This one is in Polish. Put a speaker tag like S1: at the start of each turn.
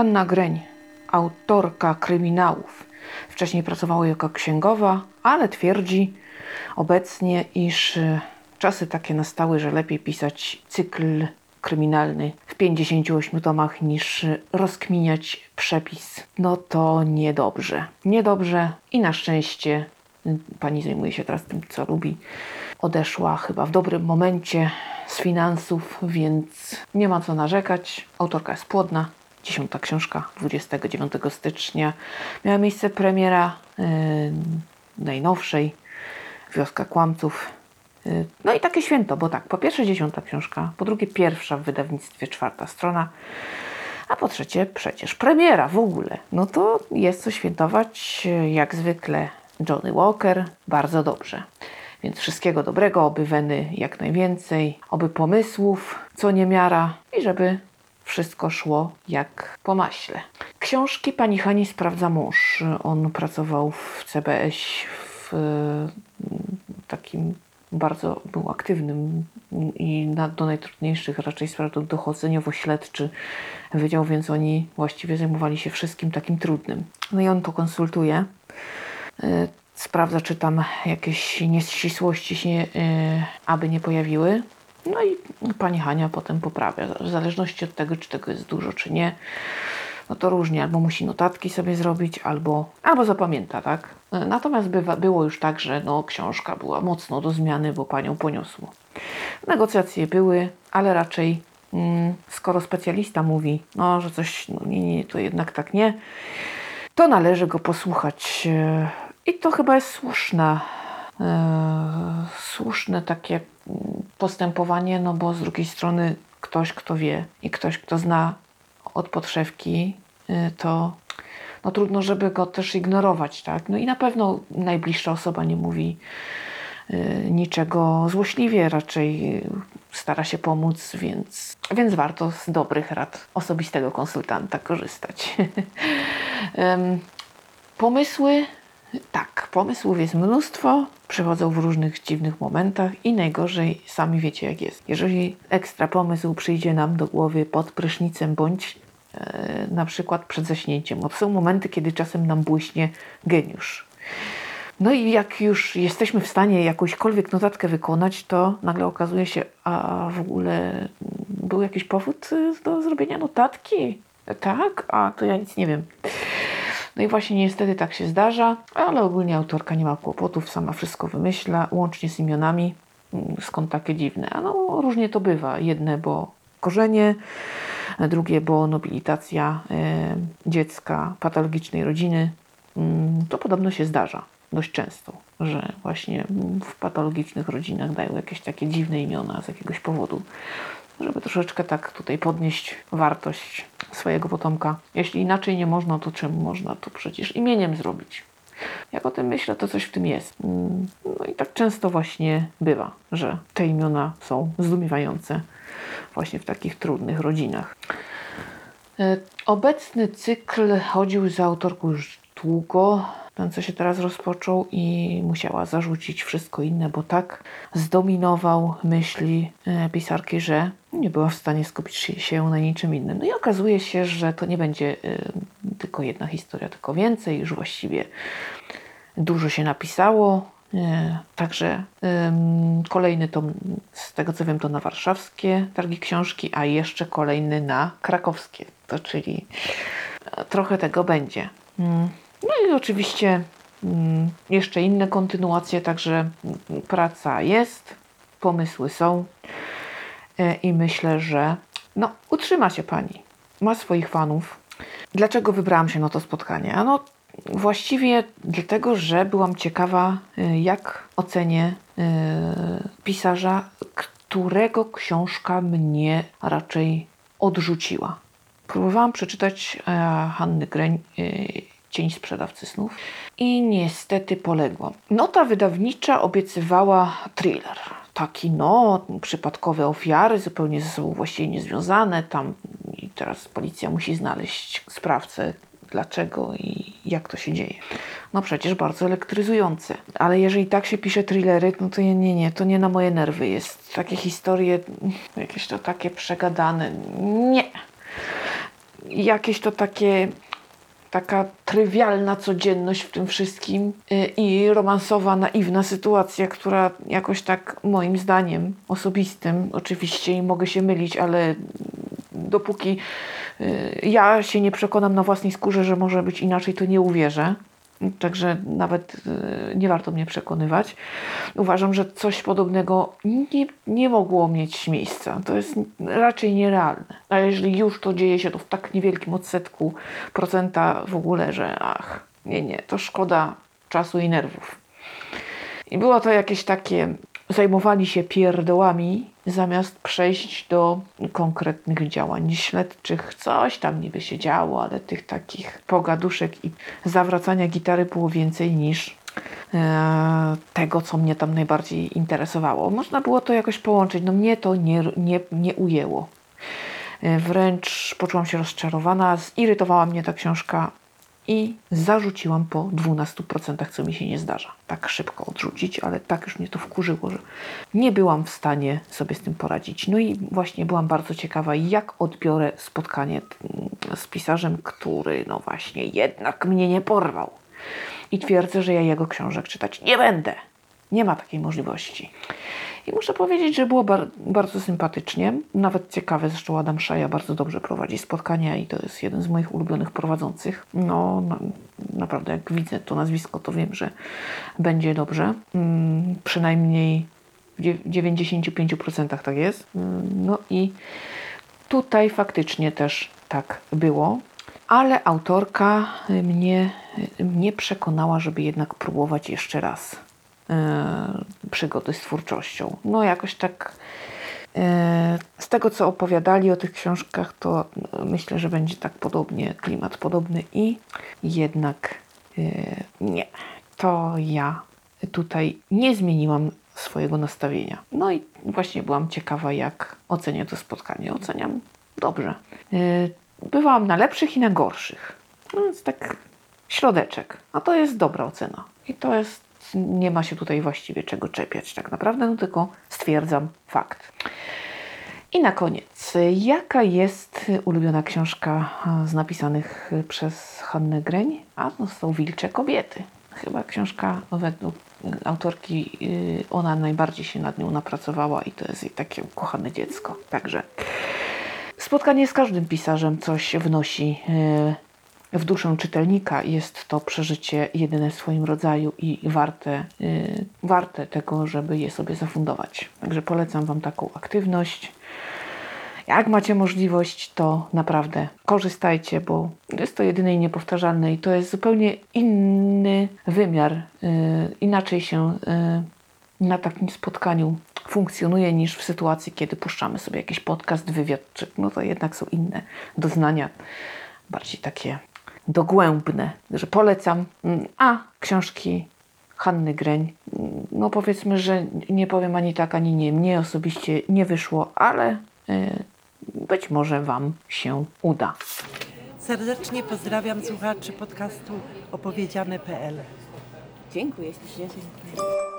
S1: Hanna Greń, autorka kryminałów. Wcześniej pracowała jako księgowa, ale twierdzi obecnie, iż e, czasy takie nastały, że lepiej pisać cykl kryminalny w 58 tomach niż rozkminiać przepis. No to niedobrze. Niedobrze i na szczęście pani zajmuje się teraz tym, co lubi. Odeszła chyba w dobrym momencie z finansów, więc nie ma co narzekać. Autorka jest płodna. Dziesiąta książka 29 stycznia. Miała miejsce premiera yy, najnowszej Wioska Kłamców. Yy, no i takie święto, bo tak, po pierwsze dziesiąta książka, po drugie pierwsza w wydawnictwie czwarta strona, a po trzecie przecież premiera w ogóle. No to jest co świętować, jak zwykle Johnny Walker, bardzo dobrze. Więc wszystkiego dobrego, oby weny jak najwięcej, oby pomysłów, co niemiara i żeby wszystko szło jak po maśle. Książki pani Hani sprawdza mąż. On pracował w CBS w takim bardzo był aktywnym i na, do najtrudniejszych raczej spraw dochodzeniowo-śledczy wydział, więc oni właściwie zajmowali się wszystkim takim trudnym. No i on to konsultuje. Y, sprawdza, czy tam jakieś nieścisłości się yy, aby nie pojawiły. No i pani Hania potem poprawia, w zależności od tego, czy tego jest dużo, czy nie. No to różnie, albo musi notatki sobie zrobić, albo, albo zapamięta, tak? Natomiast bywa, było już tak, że no, książka była mocno do zmiany, bo panią poniosło. Negocjacje były, ale raczej mm, skoro specjalista mówi, no, że coś, no nie, nie, to jednak tak nie, to należy go posłuchać. I to chyba jest słuszne, słuszne takie postępowanie, no bo z drugiej strony ktoś, kto wie i ktoś, kto zna od podszewki, y, to no trudno, żeby go też ignorować, tak? No i na pewno najbliższa osoba nie mówi y, niczego złośliwie, raczej stara się pomóc, więc, więc warto z dobrych rad osobistego konsultanta korzystać. Pomysły tak, pomysłów jest mnóstwo, przychodzą w różnych dziwnych momentach i najgorzej sami wiecie jak jest. Jeżeli ekstra pomysł przyjdzie nam do głowy pod prysznicem bądź e, na przykład przed zaśnięciem, bo są momenty, kiedy czasem nam błyśnie geniusz. No i jak już jesteśmy w stanie jakąśkolwiek notatkę wykonać, to nagle okazuje się, a w ogóle był jakiś powód do zrobienia notatki? Tak? A to ja nic nie wiem. No i właśnie niestety tak się zdarza, ale ogólnie autorka nie ma kłopotów, sama wszystko wymyśla, łącznie z imionami. Mm, skąd takie dziwne? A no różnie to bywa. Jedne, bo korzenie, drugie, bo nobilitacja e, dziecka patologicznej rodziny. Mm, to podobno się zdarza dość często, że właśnie w patologicznych rodzinach dają jakieś takie dziwne imiona z jakiegoś powodu żeby troszeczkę tak tutaj podnieść wartość swojego potomka. Jeśli inaczej nie można, to czym można to przecież imieniem zrobić. Jak o tym myślę, to coś w tym jest. Mm, no i tak często właśnie bywa, że te imiona są zdumiewające właśnie w takich trudnych rodzinach. E, obecny cykl chodził za autorką już długo ten, co się teraz rozpoczął i musiała zarzucić wszystko inne, bo tak zdominował myśli e, pisarki, że nie była w stanie skupić się na niczym innym. No i okazuje się, że to nie będzie e, tylko jedna historia, tylko więcej, już właściwie dużo się napisało. E, także kolejny tom, z tego co wiem, to na warszawskie targi książki, a jeszcze kolejny na krakowskie. To czyli trochę tego będzie. No i oczywiście mm, jeszcze inne kontynuacje, także praca jest, pomysły są e, i myślę, że no, utrzyma się Pani, ma swoich fanów. Dlaczego wybrałam się na to spotkanie? Ano, właściwie dlatego, że byłam ciekawa, e, jak ocenię e, pisarza, którego książka mnie raczej odrzuciła. Próbowałam przeczytać Hanny Greń Cień sprzedawcy snów i niestety poległa. Nota wydawnicza obiecywała thriller. Taki, no, przypadkowe ofiary, zupełnie ze sobą właściwie niezwiązane. Tam i teraz policja musi znaleźć sprawcę, dlaczego i jak to się dzieje. No przecież bardzo elektryzujące. Ale jeżeli tak się pisze thrillery, no to nie, nie, nie, to nie na moje nerwy jest. Takie historie, jakieś to takie przegadane. Nie jakieś to takie taka trywialna codzienność w tym wszystkim y, i romansowa, naiwna sytuacja, która jakoś tak moim zdaniem osobistym, oczywiście i mogę się mylić, ale dopóki y, ja się nie przekonam na własnej skórze, że może być inaczej, to nie uwierzę. Także nawet y, nie warto mnie przekonywać. Uważam, że coś podobnego nie, nie mogło mieć miejsca. To jest raczej nierealne. A jeżeli już to dzieje się to w tak niewielkim odsetku procenta w ogóle, że ach, nie, nie, to szkoda czasu i nerwów. I było to jakieś takie zajmowali się pierdołami zamiast przejść do konkretnych działań śledczych. Coś tam niby się działo, ale tych takich pogaduszek i zawracania gitary było więcej niż e, tego, co mnie tam najbardziej interesowało. Można było to jakoś połączyć. No mnie to nie, nie, nie ujęło. E, wręcz poczułam się rozczarowana, zirytowała mnie ta książka i zarzuciłam po 12%, co mi się nie zdarza. Tak szybko odrzucić, ale tak już mnie to wkurzyło, że nie byłam w stanie sobie z tym poradzić. No i właśnie byłam bardzo ciekawa, jak odbiorę spotkanie z pisarzem, który no właśnie jednak mnie nie porwał. I twierdzę, że ja jego książek czytać nie będę. Nie ma takiej możliwości. I muszę powiedzieć, że było bar bardzo sympatycznie, nawet ciekawe. Zresztą Adam Szaja bardzo dobrze prowadzi spotkania i to jest jeden z moich ulubionych prowadzących. No, no naprawdę, jak widzę to nazwisko, to wiem, że będzie dobrze. Hmm, przynajmniej w 95% tak jest. Hmm, no i tutaj faktycznie też tak było. Ale autorka mnie nie przekonała, żeby jednak próbować jeszcze raz przygody z twórczością. No jakoś tak e, z tego, co opowiadali o tych książkach, to myślę, że będzie tak podobnie, klimat podobny i jednak e, nie. To ja tutaj nie zmieniłam swojego nastawienia. No i właśnie byłam ciekawa, jak ocenię to spotkanie. Oceniam dobrze. Bywałam na lepszych i na gorszych. No więc tak środeczek. A to jest dobra ocena. I to jest nie ma się tutaj właściwie czego czepiać tak naprawdę, no tylko stwierdzam fakt. I na koniec, jaka jest ulubiona książka z napisanych przez Hannę Greń? A to są Wilcze Kobiety. Chyba książka według autorki, y, ona najbardziej się nad nią napracowała i to jest jej takie ukochane dziecko. Także spotkanie z każdym pisarzem coś wnosi y, w duszę czytelnika jest to przeżycie jedyne w swoim rodzaju i warte, yy, warte tego, żeby je sobie zafundować. Także polecam Wam taką aktywność. Jak macie możliwość, to naprawdę korzystajcie, bo jest to jedyne i niepowtarzalne i to jest zupełnie inny wymiar. Yy, inaczej się yy, na takim spotkaniu funkcjonuje niż w sytuacji, kiedy puszczamy sobie jakiś podcast, wywiad, czy, no to jednak są inne doznania, bardziej takie dogłębne, że polecam. A książki Hanny Greń, no powiedzmy, że nie powiem ani tak, ani nie. Mnie osobiście nie wyszło, ale y, być może Wam się uda.
S2: Serdecznie pozdrawiam słuchaczy podcastu opowiedziane.pl.
S1: Dziękuję ślicznie. Dziękuję.